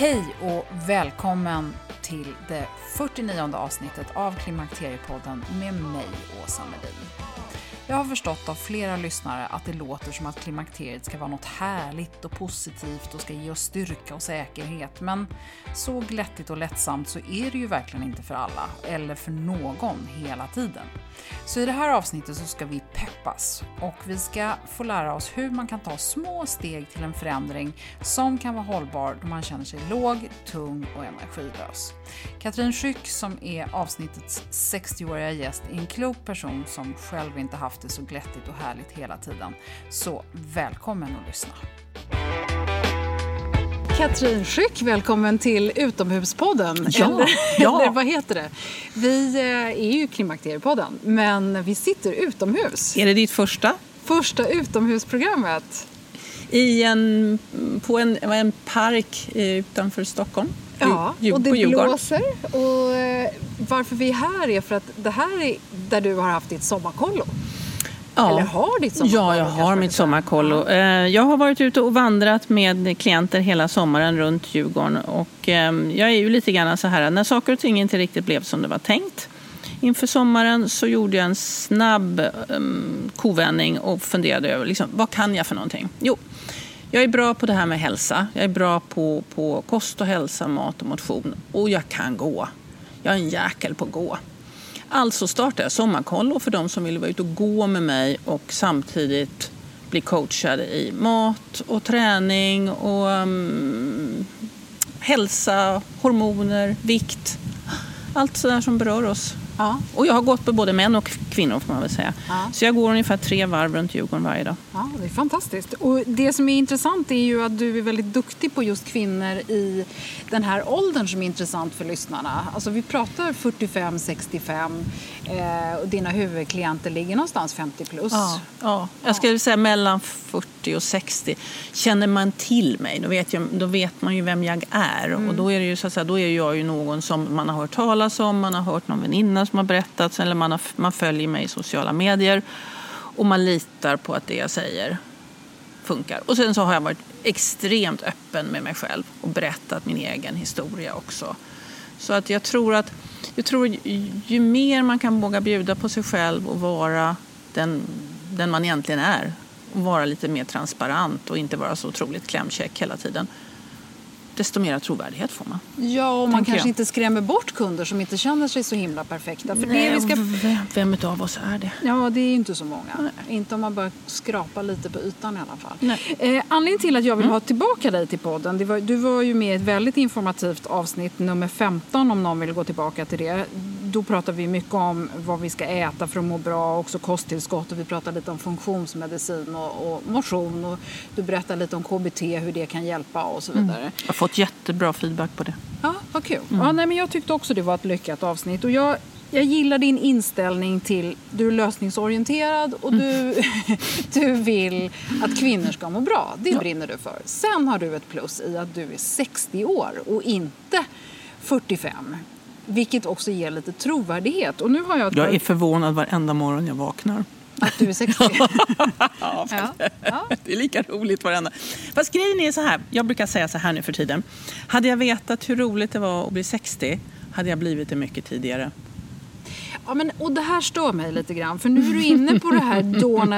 Hej och välkommen till det 49 avsnittet av Klimakteriepodden med mig, Åsa Medin. Jag har förstått av flera lyssnare att det låter som att klimakteriet ska vara något härligt och positivt och ska ge oss styrka och säkerhet. Men så glättigt och lättsamt så är det ju verkligen inte för alla, eller för någon hela tiden. Så i det här avsnittet så ska vi peppas och vi ska få lära oss hur man kan ta små steg till en förändring som kan vara hållbar då man känner sig låg, tung och energilös. Katrin Schück som är avsnittets 60-åriga gäst är en klok person som själv inte haft det så glättigt och härligt hela tiden. Så välkommen att lyssna! Katrin Schück, välkommen till Utomhuspodden. Ja, eller, ja. eller vad heter det? Vi eh, är ju Klimakteriepodden, men vi sitter utomhus. Är det ditt första? Första utomhusprogrammet. I en, på en, en park eh, utanför Stockholm. Ja, och det blåser. Och eh, varför vi är här är för att det här är där du har haft ditt sommarkollo. Ja. Eller har ditt sommarkollo. Ja, jag har mitt sommarkollo. Eh, Jag har varit ute och vandrat med klienter hela sommaren runt Djurgården. Och eh, jag är ju lite grann så här, när saker och ting inte riktigt blev som det var tänkt inför sommaren så gjorde jag en snabb um, kovändning och funderade över liksom, vad kan jag för någonting? Jo, jag är bra på det här med hälsa. Jag är bra på, på kost och hälsa, mat och motion. Och jag kan gå. Jag är en jäkel på att gå. Alltså startade jag sommarkollo för de som ville vara ute och gå med mig och samtidigt bli coachade i mat och träning och um, hälsa, hormoner, vikt. Allt sådär som berör oss. Ja. Och jag har gått på både män och kvinnor får man väl säga. Ja. Så jag går ungefär tre varv runt Djurgården varje dag. Ja, det är fantastiskt. Och det som är intressant är ju att du är väldigt duktig på just kvinnor i den här åldern som är intressant för lyssnarna. Alltså vi pratar 45-65 eh, och dina huvudklienter ligger någonstans 50 plus. Ja, ja. jag skulle säga mellan 40 och 60. Känner man till mig, då vet, jag, då vet man ju vem jag är. Och då är, det ju, så att säga, då är jag ju någon som man har hört talas om, man har hört någon väninna som har berättat, eller man, har, man följer mig i sociala medier. Och man litar på att det jag säger funkar. Och sen så har jag varit extremt öppen med mig själv och berättat min egen historia också. Så att jag tror att jag tror ju, mer man kan våga bjuda på sig själv och vara den, den man egentligen är vara lite mer transparent och inte vara så otroligt klämkäck hela tiden desto mer trovärdighet får man. Ja, och man kanske jag. inte skrämmer bort kunder som inte känner sig så himla perfekta. För det vi ska... vem, vem av oss är det? Ja, det är inte så många. Inte om man bara skrapar lite på ytan i alla fall. Nej. Eh, anledningen till att jag vill ha tillbaka dig till podden, var, du var ju med i ett väldigt informativt avsnitt, nummer 15 om någon vill gå tillbaka till det. Då pratar vi mycket om vad vi ska äta för att må bra, också kosttillskott och vi pratar lite om funktionsmedicin och, och motion och du berättar lite om KBT, hur det kan hjälpa och så vidare. Jag har fått jättebra feedback på det. Ja, vad kul. Ja, nej, men jag tyckte också det var ett lyckat avsnitt. Och jag jag gillar din inställning till du är lösningsorienterad och du, du vill att kvinnor ska må bra. Det ja. brinner du för. Sen har du ett plus i att du är 60 år och inte 45. Vilket också ger lite trovärdighet. Och nu har jag, jag är förvånad varenda morgon jag vaknar. Att du är 60? ja, ja, det är lika roligt varenda. Fast grejen är så här, jag brukar säga så här nu för tiden. Hade jag vetat hur roligt det var att bli 60 hade jag blivit det mycket tidigare. Ja, men, och det här stör mig lite grann, för nu är du inne på det här at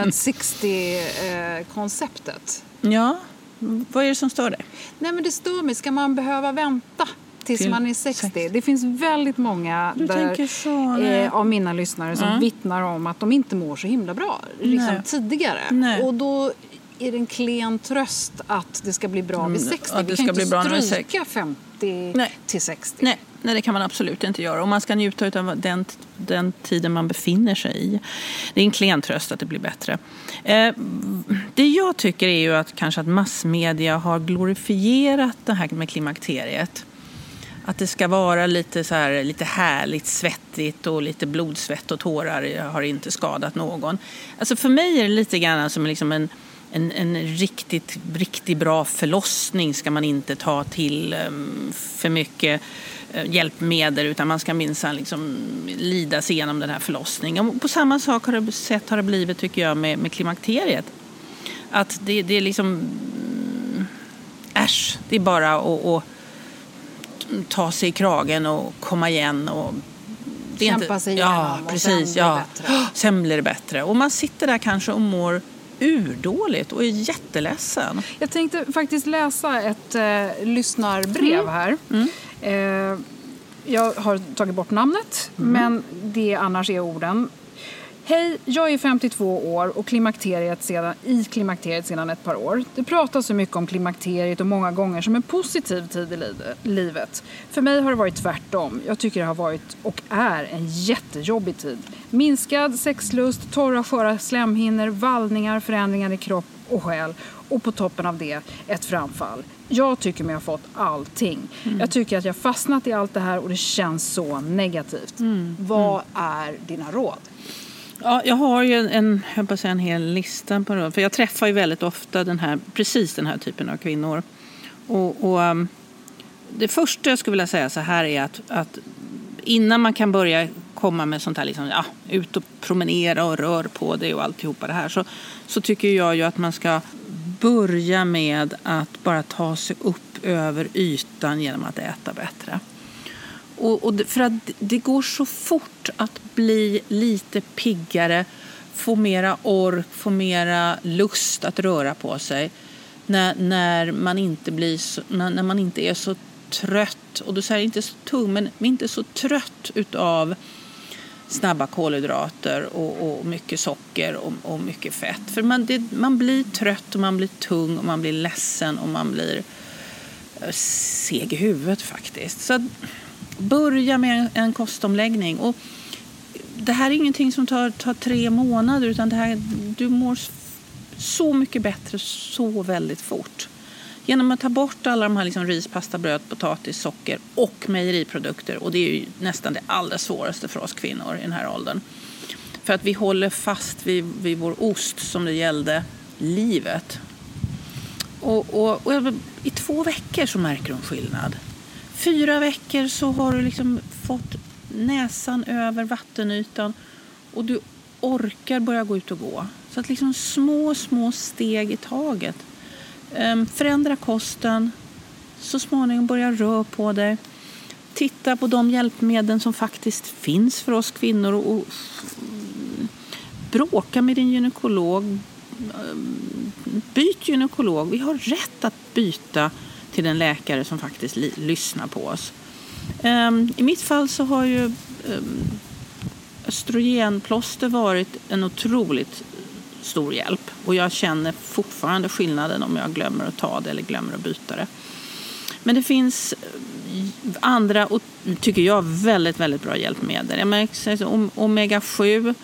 60-konceptet. Eh, ja, vad är det som stör dig? Nej, men det stör mig. Ska man behöva vänta tills man är 60. 60. Det finns väldigt många där, så, eh, av mina lyssnare som mm. vittnar om att de inte mår så himla bra liksom, tidigare. Nej. Och då är det en klen tröst att det ska bli bra vid 60. Mm, Vi kan inte stryka 50 Nej. till 60. Nej. Nej, det kan man absolut inte göra. Och man ska njuta av den, den tiden man befinner sig i. Det är en klen tröst att det blir bättre. Eh, det jag tycker är ju att kanske att massmedia har glorifierat det här med klimakteriet. Att det ska vara lite, så här, lite härligt, svettigt och lite blodsvett och tårar har inte skadat någon. Alltså för mig är det lite grann som liksom en, en, en riktigt, riktigt bra förlossning ska man inte ta till ehm, för mycket eh, hjälpmedel utan man ska minsann liksom lida sig igenom den här förlossningen. Och på samma sak har det, sätt har det blivit tycker jag med, med klimakteriet. Att det, det är liksom, mm, äsch, det är bara att ta sig i kragen och komma igen. Och det Kämpa inte, sig igenom ja, precis, och sen blir ja. det bättre. Sen blir det bättre. Och man sitter där kanske och mår urdåligt och är jätteledsen. Jag tänkte faktiskt läsa ett eh, lyssnarbrev mm. här. Mm. Eh, jag har tagit bort namnet, mm. men det annars är orden. Hej, jag är 52 år och klimakteriet sedan, i klimakteriet sedan ett par år. Det pratas så mycket om klimakteriet och många gånger som en positiv tid i livet. För mig har det varit tvärtom. Jag tycker det har varit och är en jättejobbig tid. Minskad sexlust, torra sköra slemhinnor, vallningar, förändringar i kropp och själ och på toppen av det ett framfall. Jag tycker mig ha fått allting. Mm. Jag tycker att jag fastnat i allt det här och det känns så negativt. Mm. Vad är dina råd? Ja, jag har ju en, jag på säga en hel lista på det. För jag träffar ju väldigt ofta den här, precis den här typen av kvinnor. Och, och um, det första jag skulle vilja säga så här är att, att innan man kan börja komma med sånt här, liksom, ja, ut och promenera och rör på dig och alltihopa det här så, så tycker jag ju att man ska börja med att bara ta sig upp över ytan genom att äta bättre. Och, och för att det går så fort att bli lite piggare, få mera ork, få mera lust att röra på sig när, när, man, inte blir så, när, när man inte är så trött, och då säger jag inte så tung, men inte så trött utav snabba kolhydrater och, och mycket socker och, och, mycket fett. För man, det, man blir trött och man blir tung och man blir ledsen och man blir eh, seg i huvudet faktiskt. Så börja med en kostomläggning. Och det här är ingenting som tar, tar tre månader utan det här, du mår så mycket bättre så väldigt fort. Genom att ta bort alla de här liksom ris, pasta, bröd, potatis, socker och mejeriprodukter. Och det är ju nästan det allra svåraste för oss kvinnor i den här åldern. För att vi håller fast vid, vid vår ost som det gällde livet. Och, och, och i två veckor så märker hon skillnad fyra veckor så har du liksom fått näsan över vattenytan och du orkar börja gå ut och gå. Så att liksom små, små steg i taget. Ehm, förändra kosten, så småningom börja röra på dig. Titta på de hjälpmedel som faktiskt finns för oss kvinnor och bråka med din gynekolog. Ehm, byt gynekolog. Vi har rätt att byta till en läkare som faktiskt lyssnar på oss. Um, I mitt fall så har ju um, östrogenplåster varit en otroligt stor hjälp och jag känner fortfarande skillnaden om jag glömmer att ta det eller glömmer att byta det. Men det finns eh, andra, och tycker jag, väldigt, väldigt bra hjälpmedel. Jag märker, omega 7 um,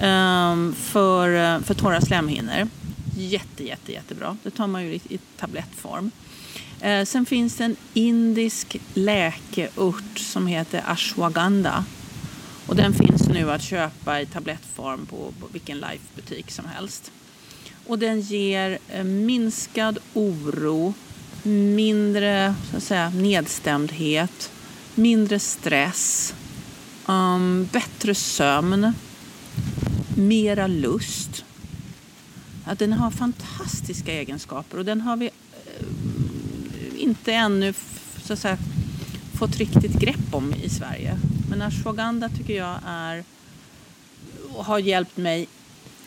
ehm, för, eh, för torra slemhinnor. Jätte, jätte, jättebra. Det tar man ju i tablettform. Eh, sen finns det en indisk läkeurt som heter ashwagandha. Och den finns nu att köpa i tablettform på, på vilken Life-butik som helst. Och den ger eh, minskad oro, mindre så att säga, nedstämdhet, mindre stress, um, bättre sömn, mera lust. Att den har fantastiska egenskaper och den har vi eh, inte ännu så att säga, fått riktigt grepp om i Sverige. Men ashwagandha tycker jag är, har hjälpt mig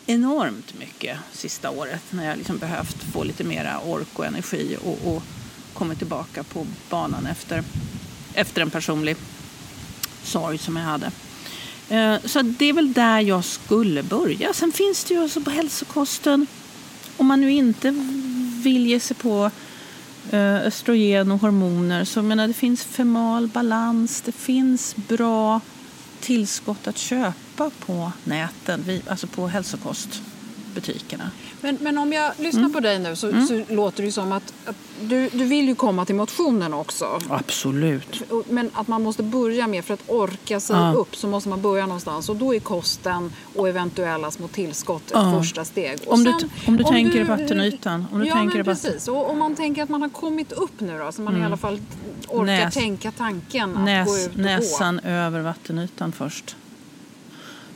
enormt mycket sista året när jag liksom behövt få lite mera ork och energi och, och kommit tillbaka på banan efter, efter en personlig sorg som jag hade. Eh, så det är väl där jag skulle börja. Sen finns det ju också på hälsokosten, om man nu inte vill ge sig på Eh, östrogen och hormoner, så menar, det finns femal balans, det finns bra tillskott att köpa på näten, alltså på hälsokost hälsokostbutikerna. Men, men om jag lyssnar mm. på dig nu så, mm. så, låter det som att, att du, du vill ju komma till motionen också. Absolut. Men att man måste börja med, för att orka sig ja. upp så måste man börja någonstans. Och då är kosten och eventuella små tillskott ett ja. första steg. Och om, sen, du, om du om tänker du, vattenytan. Om du ja, tänker men precis. Och om man tänker att man har kommit upp nu då, så man mm. i alla fall orkar Näs, tänka tanken att näs, gå ut och Näsan gå. över vattenytan först.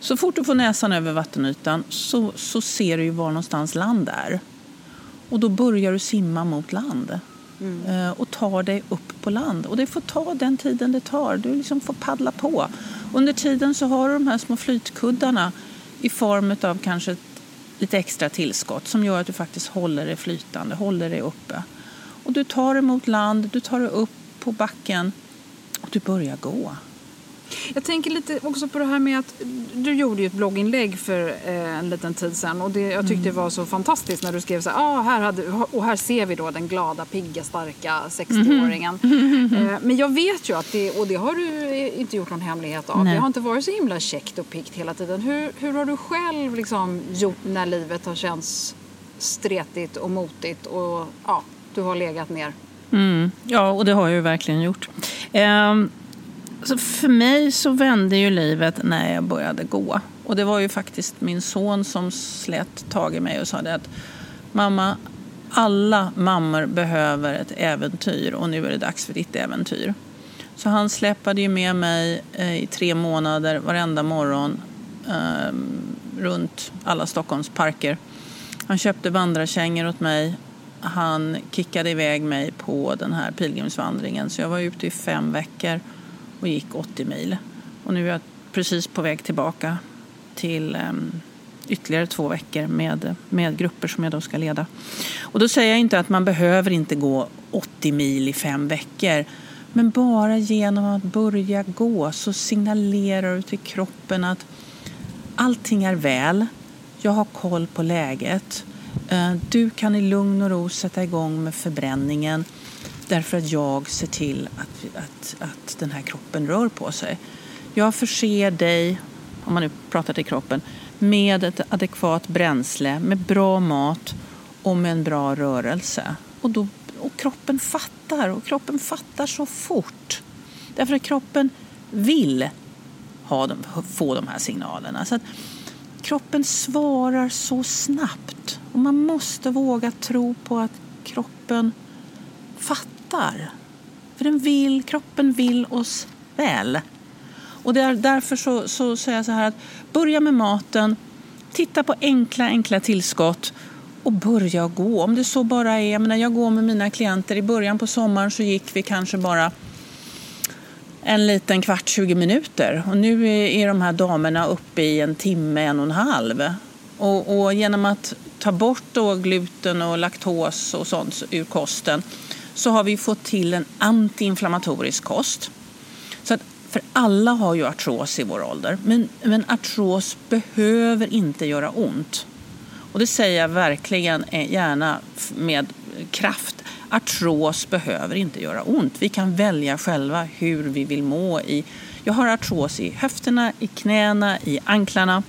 Så fort du får näsan över vattenytan så, så ser du ju var någonstans land är. Och då börjar du simma mot land. Mm. Eh, och tar dig upp på land. Och det får ta den tiden det tar. Du liksom får paddla på. Under tiden så har du de här små flytkuddarna i form av kanske lite extra tillskott som gör att du faktiskt håller dig flytande, håller dig uppe. Och du tar dig mot land, du tar dig upp på backen och du börjar gå. Jag tänker lite också på det här med att du gjorde ju ett blogginlägg för eh, en liten tid sedan och det, jag tyckte mm. det var så fantastiskt när du skrev så här, ah, här hade, och här ser vi då den glada, pigga, starka 60-åringen. Mm. Eh, men jag vet ju att det, och det har du inte gjort någon hemlighet av, Nej. det har inte varit så himla käckt och piggt hela tiden. Hur, hur har du själv liksom gjort när livet har känts stretigt och motigt och ja, du har legat ner? Mm. Ja, och det har jag ju verkligen gjort. Um Alltså för mig så vände ju livet när jag började gå. Och det var ju faktiskt min son som slet tag i mig och sa det att mamma, alla mammor behöver ett äventyr och nu är det dags för ditt äventyr. Så han släpade ju med mig eh, i tre månader varenda morgon eh, runt alla Stockholms parker. Han köpte vandrarkängor åt mig. Han kickade iväg mig på den här pilgrimsvandringen så jag var ute i fem veckor och gick 80 mil. Och nu är jag precis på väg tillbaka till um, ytterligare två veckor med, med grupper som jag då ska leda. Och då säger jag inte att man behöver inte gå 80 mil i fem veckor. Men bara genom att börja gå så signalerar du till kroppen att allting är väl. Jag har koll på läget. Eh, du kan i lugn och ro sätta igång med förbränningen. Därför att jag ser till att, att, att den här kroppen rör på sig. Jag förser dig, om man nu pratar till kroppen, med ett adekvat bränsle, med bra mat och med en bra rörelse. Och, då, och kroppen fattar, och kroppen fattar så fort. Därför att kroppen vill ha de, få de här signalerna. Så att kroppen svarar så snabbt. Och man måste våga tro på att kroppen fattar fattar. För den vill, kroppen vill oss väl. Och det är därför så, så säger jag så här att börja med maten, titta på enkla, enkla tillskott och börja gå. Om det så bara är, jag menar jag går med mina klienter, i början på sommaren så gick vi kanske bara en liten kvart, 20 minuter. Och nu är de här damerna uppe i en timme, en och en halv. Och, och genom att ta bort då gluten och laktos och sånt ur kosten så har vi fått till en antiinflammatorisk kost. Så att, för alla har ju artros i vår ålder, men, men artros behöver inte göra ont. Och det säger jag verkligen eh, gärna med kraft. Artros behöver inte göra ont. Vi kan välja själva hur vi vill må. I, jag har artros i höfterna, i knäna, i anklarna.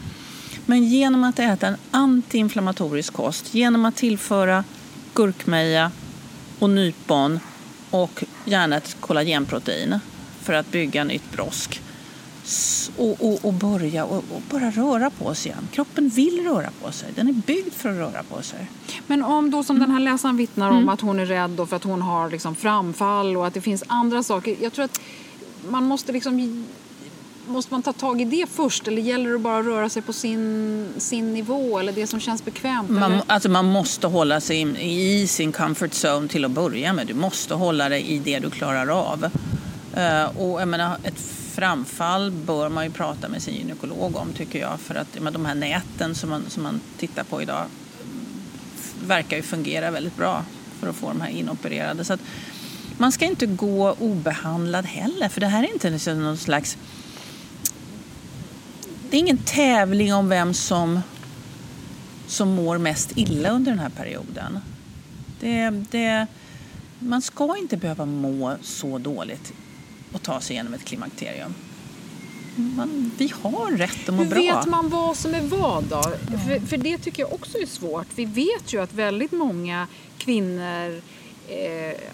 Men genom att äta en antiinflammatorisk kost, genom att tillföra gurkmeja, och nypon och gärna ett kollagenprotein för att bygga nytt brosk och, och, och börja och, och, bara röra på sig igen. Kroppen vill röra på sig. Den är byggd för att röra på sig. Men om då som mm. den här läsaren vittnar om mm. att hon är rädd för att hon har liksom framfall och att det finns andra saker. Jag tror att man måste liksom Måste man ta tag i det först eller gäller det bara att röra sig på sin, sin nivå eller det som känns bekvämt? Man, alltså man måste hålla sig i sin comfort zone till att börja med. Du måste hålla dig i det du klarar av. Uh, och jag menar, ett framfall bör man ju prata med sin gynekolog om tycker jag. För att men, de här näten som man, som man tittar på idag verkar ju fungera väldigt bra för att få de här inopererade. Så att man ska inte gå obehandlad heller för det här är inte liksom någon slags... Det är ingen tävling om vem som, som mår mest illa under den här perioden. Det, det, man ska inte behöva må så dåligt och ta sig igenom ett klimakterium. Man, vi har rätt att må Hur bra. Hur vet man vad som är vad då? Ja. För, för det tycker jag också är svårt. Vi vet ju att väldigt många kvinnor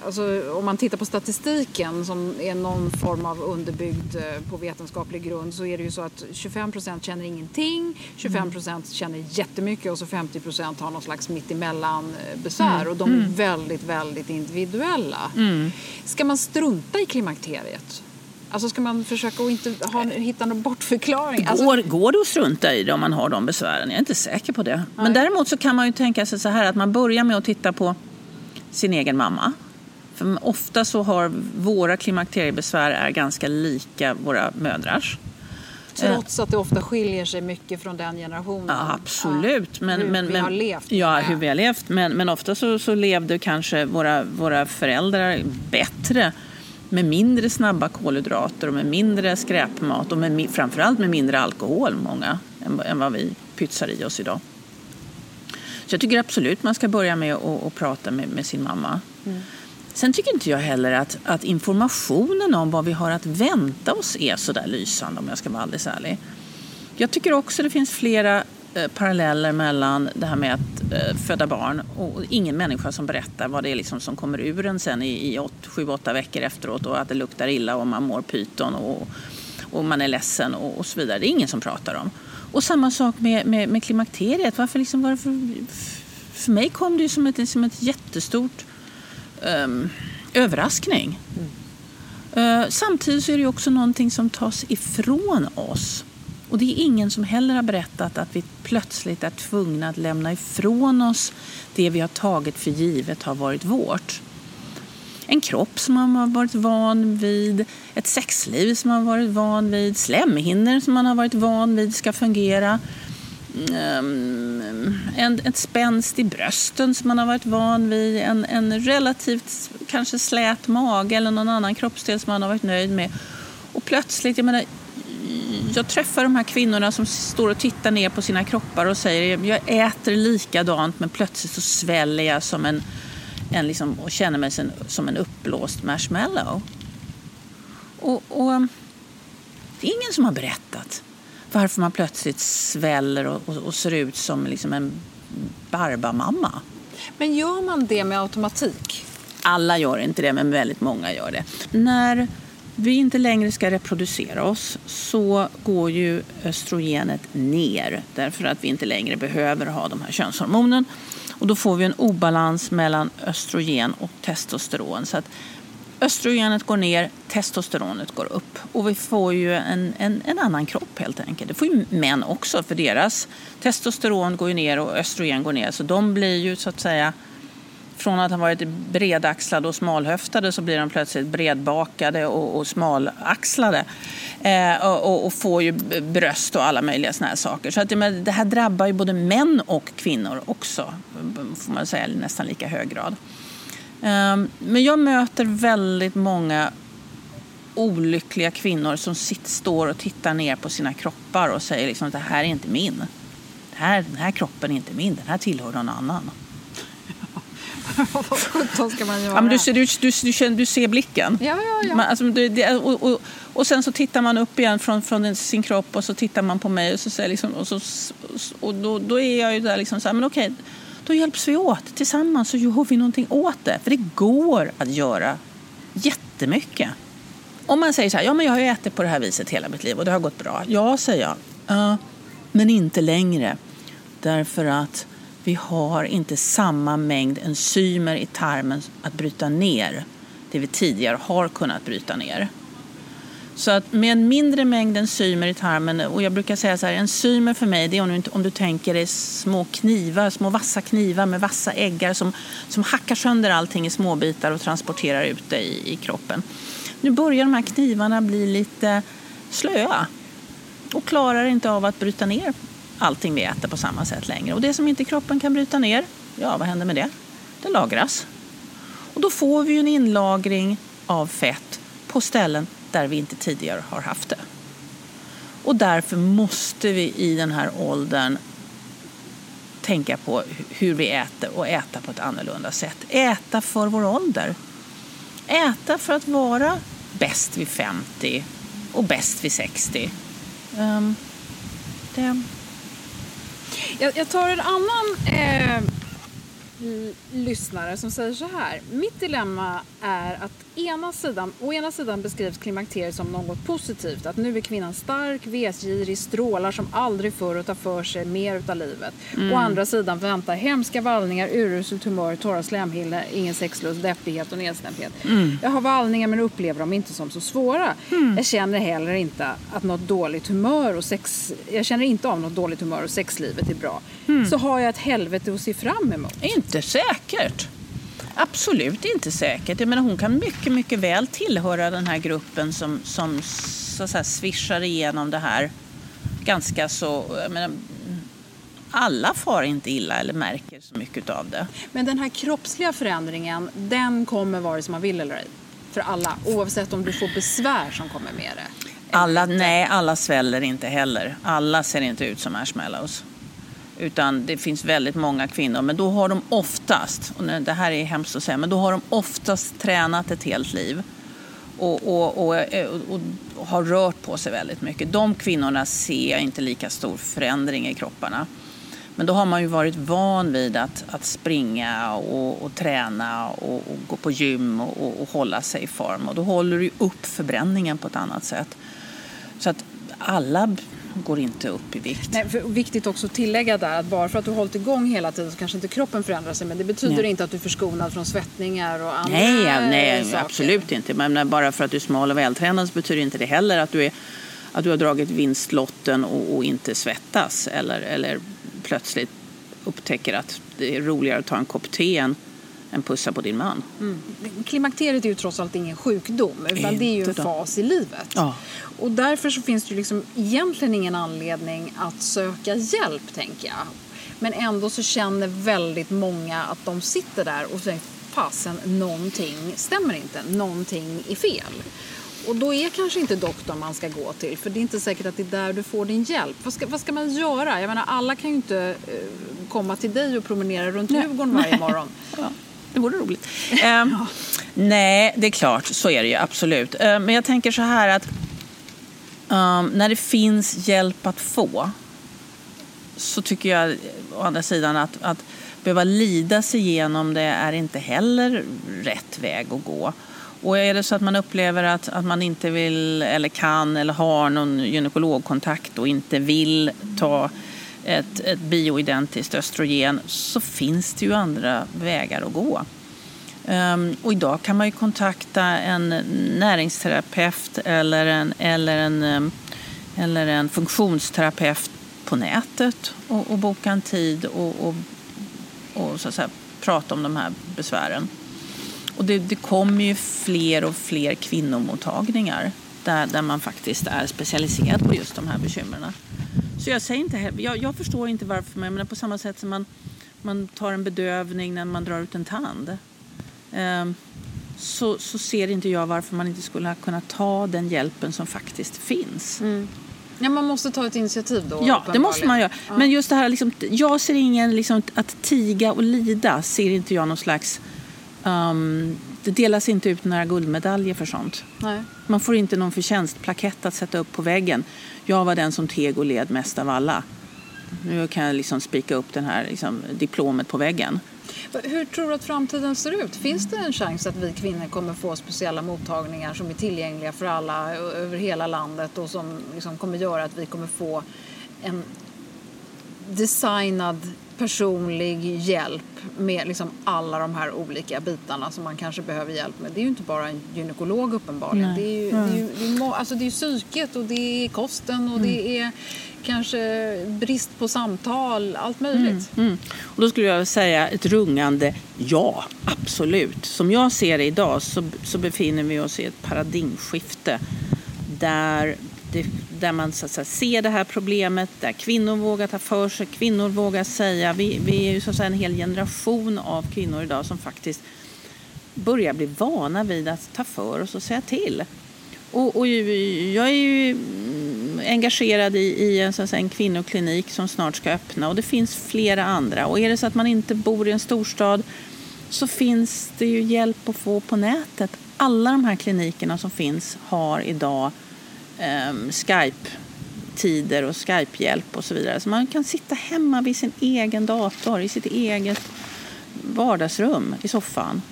alltså, om man tittar på statistiken som är någon form av underbyggd eh, på vetenskaplig grund så är det ju så att 25 procent känner ingenting, 25 procent känner jättemycket och så 50 procent har någon slags mittemellan eh, besvär mm. och de är mm. väldigt, väldigt individuella. Mm. Ska man strunta i klimakteriet? Alltså ska man försöka att inte ha, hitta någon bortförklaring? Alltså... Går, går det att strunta i det om man har de besvären? Jag är inte säker på det. Nej. Men däremot så kan man ju tänka sig så här att man börjar med att titta på sin egen mamma. För ofta så har våra klimakteriebesvär är ganska lika våra mödrars. Trots att det ofta skiljer sig mycket från den generationen? Ja, absolut. Men, hur men, vi har levt. Ja, hur vi har levt. Men, men ofta så, så levde kanske våra, våra föräldrar bättre med mindre snabba kolhydrater och med mindre skräpmat och med, framförallt med mindre alkohol, många, än, än vad vi pytsar i oss idag. Så jag tycker absolut man ska börja med att, prata med, med, sin mamma. Mm. Sen tycker inte jag heller att, att informationen om vad vi har att vänta oss är så där lysande om jag ska vara alldeles ärlig. Jag tycker också det finns flera eh, paralleller mellan det här med att eh, föda barn och ingen människa som berättar vad det är liksom som kommer ur en sen i, i 7-8 veckor efteråt och att det luktar illa och man mår pyton och, och man är ledsen och, och så vidare. Det är ingen som pratar om. Och samma sak med, med, med klimakteriet. Varför liksom, varför, för mig kom det ju som ett, som ett jättestort um, överraskning. Mm. Uh, samtidigt så är det också någonting som tas ifrån oss. Och det är ingen som heller har berättat att vi plötsligt är tvungna att lämna ifrån oss det vi har tagit för givet har varit vårt en kropp som man har varit van vid, ett sexliv som man har varit van vid, slemhinnor som man har varit van vid ska fungera. Um, en, ett spänst i brösten som man har varit van vid, en, en relativt kanske slät mage eller någon annan kroppsdel som man har varit nöjd med. Och plötsligt, jag menar, jag träffar de här kvinnorna som står och tittar ner på sina kroppar och säger jag äter likadant men plötsligt så sväller jag som en en liksom, och känner mig som, som en uppblåst marshmallow. Och, och, det är ingen som har berättat varför man plötsligt sväller och, och, och ser ut som liksom en barbamamma. Men gör man det med automatik? Alla gör inte det, men väldigt många gör det. När vi inte längre ska reproducera oss så går ju östrogenet ner därför att vi inte längre behöver ha de här könshormonen. Och då får vi en obalans mellan östrogen och testosteron. Så att östrogenet går ner, testosteronet går upp. Och vi får ju en, en, en annan kropp helt enkelt. Det får ju män också för deras testosteron går ju ner och östrogen går ner. Så de blir ju så att säga från att ha varit bredaxlade och smalhöftade så blir de plötsligt bredbakade och, och smalaxlade. Eh, och, och, får ju bröst och alla möjliga såna här saker. Så att, det här drabbar ju både män och kvinnor också, får man säga, i nästan lika hög grad. Eh, men jag möter väldigt många olyckliga kvinnor som sitter, står och tittar ner på sina kroppar och säger liksom att det här är inte min. Det här, den här kroppen är inte min, den här tillhör någon annan. Vad sjutton ska man göra? Ja, men du, du, du, du, du ser blicken. Ja, ja, ja. Man, alltså, det, och, och, och, sen så tittar man upp igen från, från sin kropp och så tittar man på mig och, så säger liksom, och, så, och då, då är jag ju där liksom så här, men okej, då hjälps vi åt tillsammans så gör vi någonting åt det. För det går att göra jättemycket. Om man säger så här, ja men jag har ju ätit på det här viset hela mitt liv och det har gått bra. Ja, säger jag. Uh, men inte längre. Därför att vi har inte samma mängd enzymer i tarmen att bryta ner det vi tidigare har kunnat bryta ner. Så att med en mindre mängd enzymer i tarmen, och jag brukar säga så här, enzymer för mig det är om du, om du tänker dig små knivar, små vassa knivar med vassa äggar som, som hackar sönder allting i små bitar och transporterar ut det i, i kroppen. Nu börjar de här knivarna bli lite slöa och klarar inte av att bryta ner allting vi äter på samma sätt längre. Och det som inte kroppen kan bryta ner, ja vad händer med det? Det lagras. Och då får vi en inlagring av fett på ställen där vi inte tidigare har haft det. Och därför måste vi i den här åldern tänka på hur vi äter och äta på ett annorlunda sätt. Äta för vår ålder. Äta för att vara bäst vid 50 och bäst vid 60. Um, ehm, det jag, jag, tar en annan eh, lyssnare som säger så här. Mitt dilemma är att ena sidan, å ena sidan beskrivs klimakteriet som något positivt. Att nu är kvinnan stark, vetgirig, strålar som aldrig förr och tar för sig mer utav livet. Mm. Å andra sidan väntar hemska vallningar, uruselt humör, torra slemhinnor, ingen sexlust, deppighet och nedstämdhet. Mm. Jag har vallningar men upplever dem inte som så svåra. Mm. Jag känner heller inte att något dåligt humör och sex... Jag känner inte av något dåligt humör och sexlivet är bra. Mm. Så har jag ett helvete att se fram emot. Inte säkert. Absolut inte säkert. Jag menar, hon kan mycket, mycket väl tillhöra den här gruppen som, som så att säga, svischar igenom det här ganska så... Menar, alla far inte illa eller märker så mycket av det. Men den här kroppsliga förändringen, den kommer vare sig man vill eller ej? För alla, oavsett om du får besvär som kommer med det? Alla, nej, alla sväller inte heller. Alla ser inte ut som marshmallows. Utan det finns väldigt många kvinnor, men då har de oftast, och det här är hemskt att säga, men då har de oftast tränat ett helt liv. Och, och, och, och, har rört på sig väldigt mycket. De kvinnorna ser jag inte lika stor förändring i kropparna. Men då har man ju varit van vid att, att springa och, och träna och, och, gå på gym och, och, hålla sig i form. Och då håller du upp förbränningen på ett annat sätt. Så att alla går inte upp i vikt. Nej, viktigt också att tillägga där att bara för att du hållit igång hela tiden så kanske inte kroppen förändrar sig men det betyder nej. inte att du är förskonad från svettningar och andra Nej, nej saker. absolut inte. Men bara för att du är smal och vältränad så betyder inte det heller att du, är, att du har dragit vinstlotten och, och inte svettas eller, eller plötsligt upptäcker att det är roligare att ta en kopp te än en pussa på din man. Mm. Klimakteriet är ju trots allt ingen sjukdom utan det är ju en fas i livet. Ja. Och därför så finns det ju liksom egentligen ingen anledning att söka hjälp tänker jag. Men ändå så känner väldigt många att de sitter där och tänker fasen någonting stämmer inte, någonting är fel. Och då är kanske inte doktorn man ska gå till för det är inte säkert att det är där du får din hjälp. Vad ska, vad ska man göra? Jag menar alla kan ju inte uh, komma till dig och promenera runt Djurgården varje morgon. ja. Det vore roligt. Um, nej, det är klart, så är det ju absolut. Uh, men jag tänker så här att um, när det finns hjälp att få så tycker jag å andra sidan att, att behöva lida sig igenom det är inte heller rätt väg att gå. Och är det så att man upplever att, att man inte vill eller kan eller har någon gynekologkontakt och inte vill ta ett, ett bioidentiskt östrogen så finns det ju andra vägar att gå. Um, och idag kan man ju kontakta en näringsterapeut eller en, eller en, um, eller en funktionsterapeut på nätet och, och boka en tid och, och, och så att säga, prata om de här besvären. Och det, det kommer ju fler och fler kvinnomottagningar där, där man faktiskt är specialiserad på just de här bekymren. Så jag säger inte, jag, jag förstår inte varför, men på samma sätt som man, man tar en bedövning när man drar ut en tand. Um, så, så ser inte jag varför man inte skulle kunna ta den hjälpen som faktiskt finns. Mm. Ja, man måste ta ett initiativ då? Ja, det måste man göra. Ja. Men just det här, liksom, jag ser ingen, liksom, att tiga och lida ser inte jag någon slags um, det delas inte ut några guldmedaljer för sånt. Nej. Man får inte någon förtjänstplakett att sätta upp på väggen. Jag var den som teg och led mest av alla. Nu kan jag liksom spika upp den här liksom, diplomet på väggen. Hur tror du att framtiden ser ut? Finns det en chans att vi kvinnor kommer få speciella mottagningar som är tillgängliga för alla över hela landet och som liksom kommer göra att vi kommer få en designad personlig hjälp med liksom alla de här olika bitarna som man kanske behöver hjälp med. Det är ju inte bara en gynekolog uppenbarligen. Det är ju, mm. det, är ju, det, är, alltså det är psyket och det är kosten och mm. det är kanske brist på samtal, allt möjligt. Mm. mm. Och då skulle jag säga ett rungande ja, absolut. Som jag ser det idag så, så befinner vi oss i ett paradigmskifte där det, där man så att säga, ser det här problemet, där kvinnor vågar ta för sig, kvinnor vågar säga. Vi, vi är ju så att säga, en hel generation av kvinnor idag som faktiskt börjar bli vana vid att ta för oss och säga till. Och, och jag är ju engagerad i, i en, så att säga, en kvinnoklinik som snart ska öppna och det finns flera andra. Och är det så att man inte bor i en storstad så finns det ju hjälp att få på nätet. Alla de här klinikerna som finns har idag Skype-tider och Skype-hjälp och så vidare. Så man kan sitta hemma vid sin egen dator, i sitt eget vardagsrum i soffan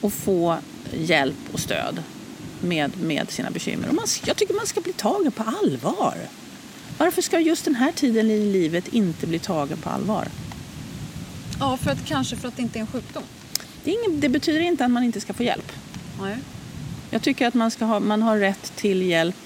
och få hjälp och stöd med, med sina bekymmer. Och man, jag tycker man ska bli tagen på allvar. Varför ska just den här tiden i livet inte bli tagen på allvar? Ja, för att, kanske för att det inte är en sjukdom. Det, ingen, det betyder inte att man inte ska få hjälp. Nej. Jag tycker att man, ska ha, man har rätt till hjälp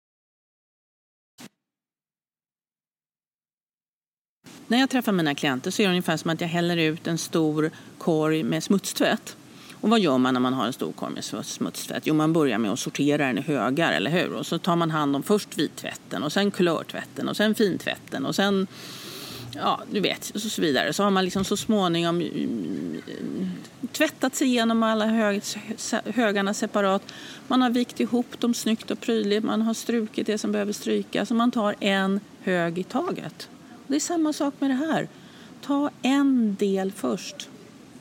När jag träffar mina klienter så är det ungefär som att jag häller ut en stor korg med smutstvätt. Och vad gör man när man har en stor korg med smutstvätt? Jo, man börjar med att sortera den i högar, eller hur? Och så tar man hand om först vittvätten och sen kulörtvätten och sen fintvätten och sen ja, du vet, och så vidare. Så har man liksom så småningom mm, mm, tvättat sig igenom alla hög, högarna separat. Man har vikt ihop dem snyggt och prydligt. Man har strukit det som behöver strykas och man tar en hög i taget. Det är samma sak med det här. Ta en del först.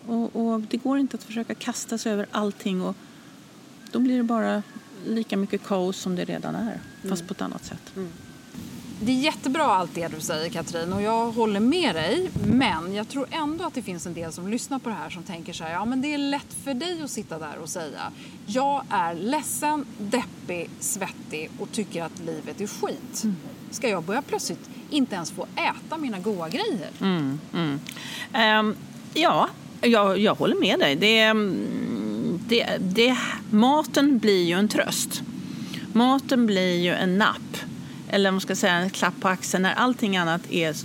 Och, och, det går inte att försöka kasta sig över allting och då blir det bara lika mycket kaos som det redan är, fast mm. på ett annat sätt. Mm. Det är jättebra allt det du säger Katrin och jag håller med dig. Men jag tror ändå att det finns en del som lyssnar på det här som tänker så här, ja men det är lätt för dig att sitta där och säga jag är ledsen, deppig, svettig och tycker att livet är skit. Mm. Ska jag börja plötsligt inte ens få äta mina goda grejer? Mm, mm. Um, ja, jag, jag håller med dig. Det, mm, det, det, maten blir ju en tröst. Maten blir ju en napp eller man ska säga en klapp på axeln när allting annat är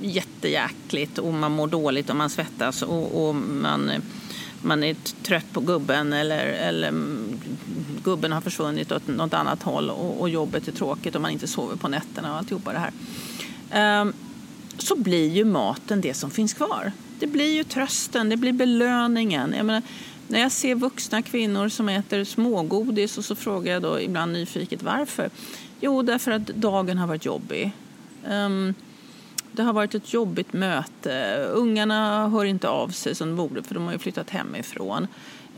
jättejäkligt och man mår dåligt och man svettas och, och man, man är trött på gubben eller, eller gubben har försvunnit åt något annat håll och, och jobbet är tråkigt och man inte sover på nätterna och alltihopa det här. Um, så blir ju maten det som finns kvar. Det blir ju trösten, det blir belöningen. Jag menar, när jag ser vuxna kvinnor som äter smågodis och så frågar jag då ibland nyfiket varför. Jo, därför att dagen har varit jobbig. Um, det har varit ett jobbigt möte. Ungarna hör inte av sig som de borde för de har ju flyttat hemifrån.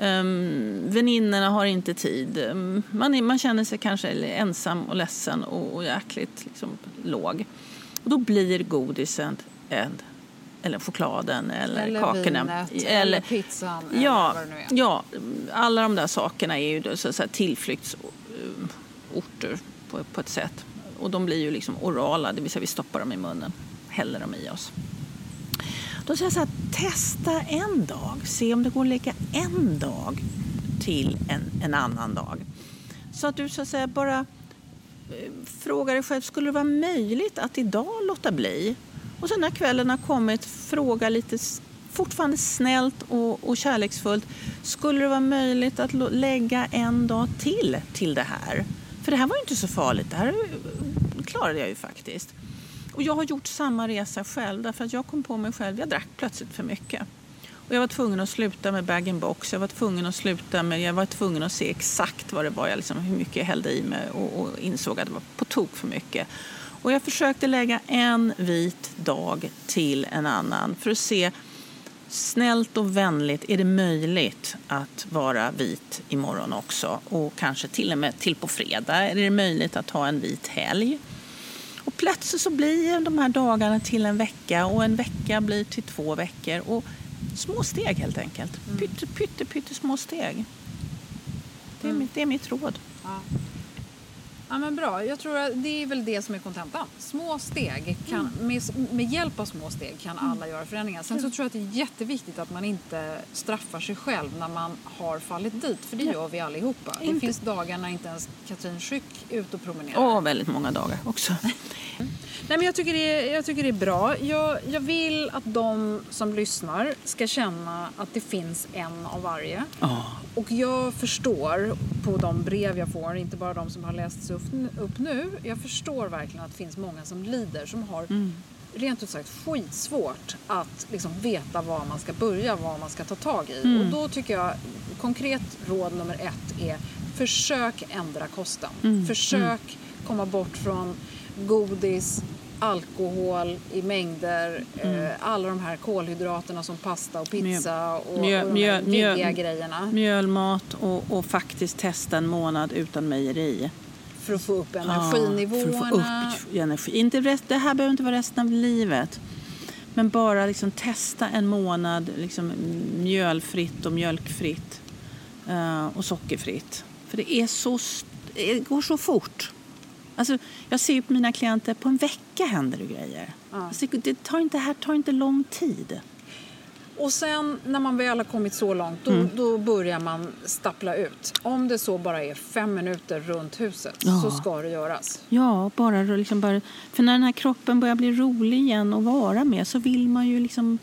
Um, väninnorna har inte tid. Um, man, är, man känner sig kanske ensam och ledsen och, och jäkligt liksom, låg. Och då blir godisen en, eller chokladen eller, eller kakorna. Vinet, eller, eller pizzan. Ja, eller vad det nu är. ja, alla de där sakerna är ju så, så här, tillflyktsorter på, på ett sätt. Och de blir ju liksom orala, det vill säga vi stoppar dem i munnen, häller dem i oss. Då säger jag så här, testa en dag, se om det går att lägga en dag till en, en annan dag. Så att du så att säga bara eh, frågar dig själv, skulle det vara möjligt att idag låta bli? Och sen när kvällen har kommit, fråga lite fortfarande snällt och, och kärleksfullt. Skulle det vara möjligt att lägga en dag till till det här? För det här var ju inte så farligt. Det här klarade jag ju faktiskt. Och jag har gjort samma resa själv därför att jag kom på mig själv, jag drack plötsligt för mycket. Och jag var tvungen att sluta med bag-in-box, jag var tvungen att sluta med, jag var tvungen att se exakt vad det var, jag liksom, hur mycket jag hällde i mig och, och insåg att det var på tok för mycket. Och jag försökte lägga en vit dag till en annan för att se snällt och vänligt är det möjligt att vara vit imorgon också och kanske till och med till på fredag är det möjligt att ha en vit helg. Och plötsligt så blir de här dagarna till en vecka och en vecka blir till två veckor. Och små steg helt enkelt. Mm. Pytte, pytte, pytte små steg. Det är, mm. mitt, det är mitt råd. Ja. Ja, men bra. Jag tror att det är väl det som är kontentan. Små steg, kan, mm. med, med hjälp av små steg kan mm. alla göra förändringar. Sen så tror jag att det är jätteviktigt att man inte straffar sig själv när man har fallit dit. För det ja. gör vi allihopa. Inte. Det finns dagar när inte ens Katrin Schück är ute och promenerar. Åh, väldigt många dagar också. Nej, men jag, tycker det är, jag tycker det är bra. Jag, jag vill att de som lyssnar ska känna att det finns en av varje. Oh. Och jag förstår på de brev jag får, inte bara de som har lästs upp, nu. Jag förstår verkligen att det finns många som lider, som har mm. rent ut sagt skitsvårt att liksom veta var man ska börja, vad man ska ta tag i. Mm. Och då tycker jag, konkret råd nummer ett är försök ändra kosten. Mm. Försök mm. komma bort från godis, alkohol i mängder, mm. eh, alla de här kolhydraterna som pasta och pizza och, mjöl, och de här mjöl, grejerna. Mjölmat och, och faktiskt testa en månad utan mejeri. För att få upp energinivåerna? Ja, för att få upp energi. Inte rest, det här behöver inte vara resten av livet. Men bara liksom testa en månad liksom mjölfritt och mjölkfritt uh, och sockerfritt. För det, är så, det går så fort. Alltså, jag ser på mina klienter, på en vecka händer det grejer. Ja. Alltså, det tar inte, här tar inte lång tid. Och sen när man väl har kommit så långt, då, mm. då börjar man stappla ut. Om det så bara är fem minuter runt huset ja. så ska det göras. Ja, bara, liksom bara, för när den här kroppen börjar bli rolig igen och vara med så vill man ju liksom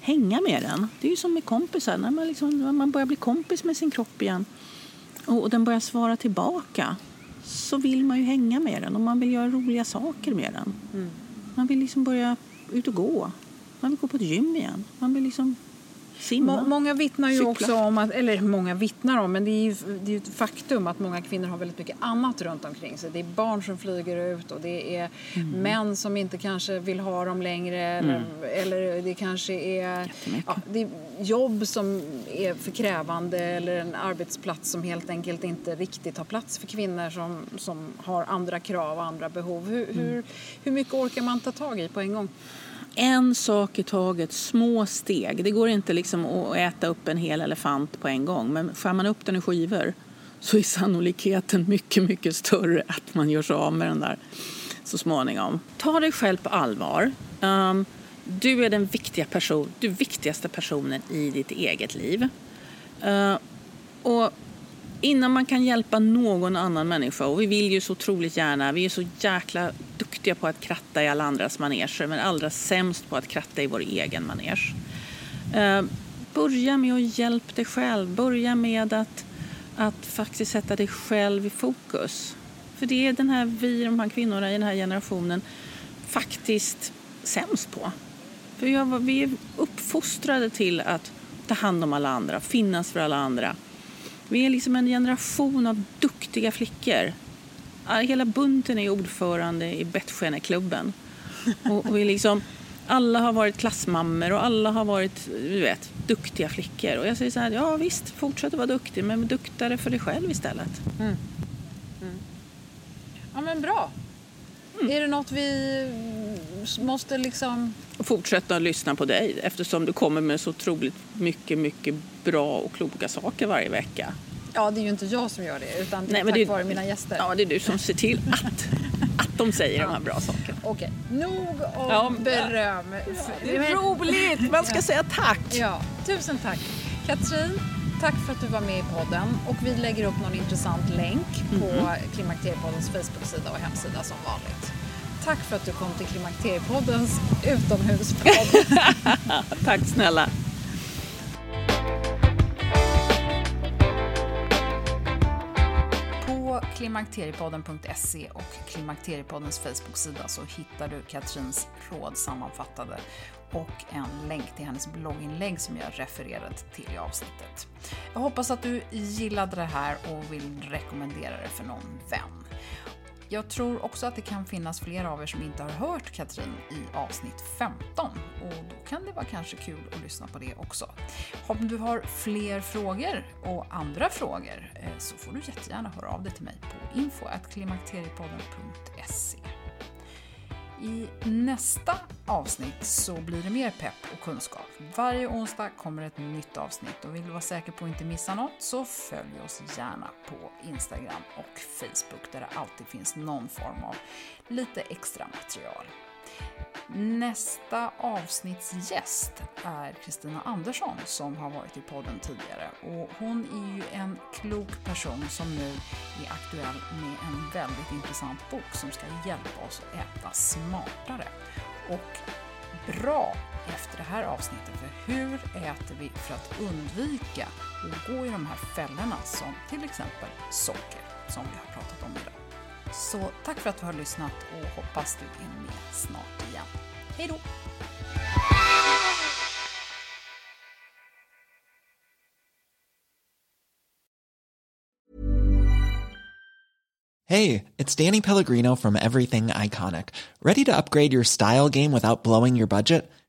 hänga med den. Det är ju som med kompisar, när man, liksom, när man börjar bli kompis med sin kropp igen och, och den börjar svara tillbaka så vill man ju hänga med den och man vill göra roliga saker med den. Mm. Man vill liksom börja ut och gå. Man vill gå på ett gym igen. Man vill liksom simma, Må, många vittnar ju cykla. också om att, eller många vittnar om, men det är ju det är ett faktum att många kvinnor har väldigt mycket annat runt omkring sig. Det är barn som flyger ut och det är Mm. män som inte kanske vill ha dem längre eller, eller det kanske är ja, det är jobb som är för krävande eller en arbetsplats som helt enkelt inte riktigt har plats för kvinnor som, som har andra krav och andra behov. Hur, Mm. hur, hur mycket orkar man ta tag i på en gång? En sak i taget, små steg. Det går inte liksom att äta upp en hel elefant på en gång. Men skär man upp den i skivor så är sannolikheten mycket, mycket större att man gör sig av med den där så småningom. Ta dig själv på allvar. Um, du är den viktiga person, du viktigaste personen i ditt eget liv. Uh, och innan man kan hjälpa någon annan människa, och vi vill ju så otroligt gärna, vi är så jäkla duktiga på att kratta i alla andras maneger, men allra sämst på att kratta i vår egen manege. Eh, börja med att hjälpa dig själv, börja med att, att faktiskt sätta dig själv i fokus. För det är den här, vi, de här kvinnorna i den här generationen, faktiskt sämst på. För vi, vi är uppfostrade till att ta hand om alla andra, finnas för alla andra. Vi är liksom en generation av duktiga flickor. Hela bunten är ordförande i Bettskärneklubben. Och, och vi liksom, alla har varit klassmammor och alla har varit du vet, duktiga flickor. Och jag säger så här, ja visst, fortsätt att vara duktig, men duktare för dig själv istället. Ja men bra. Är det något vi måste liksom... Fortsätta att lyssna på dig eftersom du kommer med så otroligt mycket, mycket bra och kloka saker varje vecka. Ja, det är ju inte jag som gör det utan det är Nej, men tack det- vare mina gäster. Ja, det är du som ser till att, att de säger de här bra sakerna. Okej, nog om Ja, beröm. Det är roligt! Man ska säga tack! Ja, tusen tack. Katrin, tack för att du var med i podden. Och vi lägger upp någon intressant länk på Mhm. Klimakteriepoddens Facebook-sida och hemsida som vanligt. Tack för att du kom till Klimakteriepoddens utomhuspodd. Tack snälla. klimakteriepodden.se och Klimakteriepoddens Facebook-sida så hittar du Katrins råd sammanfattade och en länk till hennes blogginlägg som jag refererade till i avsnittet. Jag hoppas att du gillade det här och vill rekommendera det för någon vän. Jag tror också att det kan finnas flera av er som inte har hört Katrin i avsnitt 15 och då kan det vara kanske kul att lyssna på det också. Om du har fler frågor och andra frågor eh, så får du jättegärna höra av dig till mig på info.klimakteriepodden.se. I nästa avsnitt så blir det mer pepp och kunskap. Varje onsdag kommer ett nytt avsnitt och vill du vara säker på att inte missa något så följ oss gärna på Instagram och Facebook där det alltid finns någon form av lite extra material. Nästa avsnittsgäst är Kristina Andersson som har varit i podden tidigare och hon är ju en klok person som nu är aktuell med en väldigt intressant bok som ska hjälpa oss att äta smartare och bra efter det här avsnittet. För hur äter vi för att undvika att gå i de här fällorna som till exempel socker som vi har pratat om idag. Så tack för att du har lyssnat och hoppas du är med snart igen. Hej då! Hey, it's Danny Pellegrino from Everything Iconic. Ready to upgrade your style game without blowing your budget?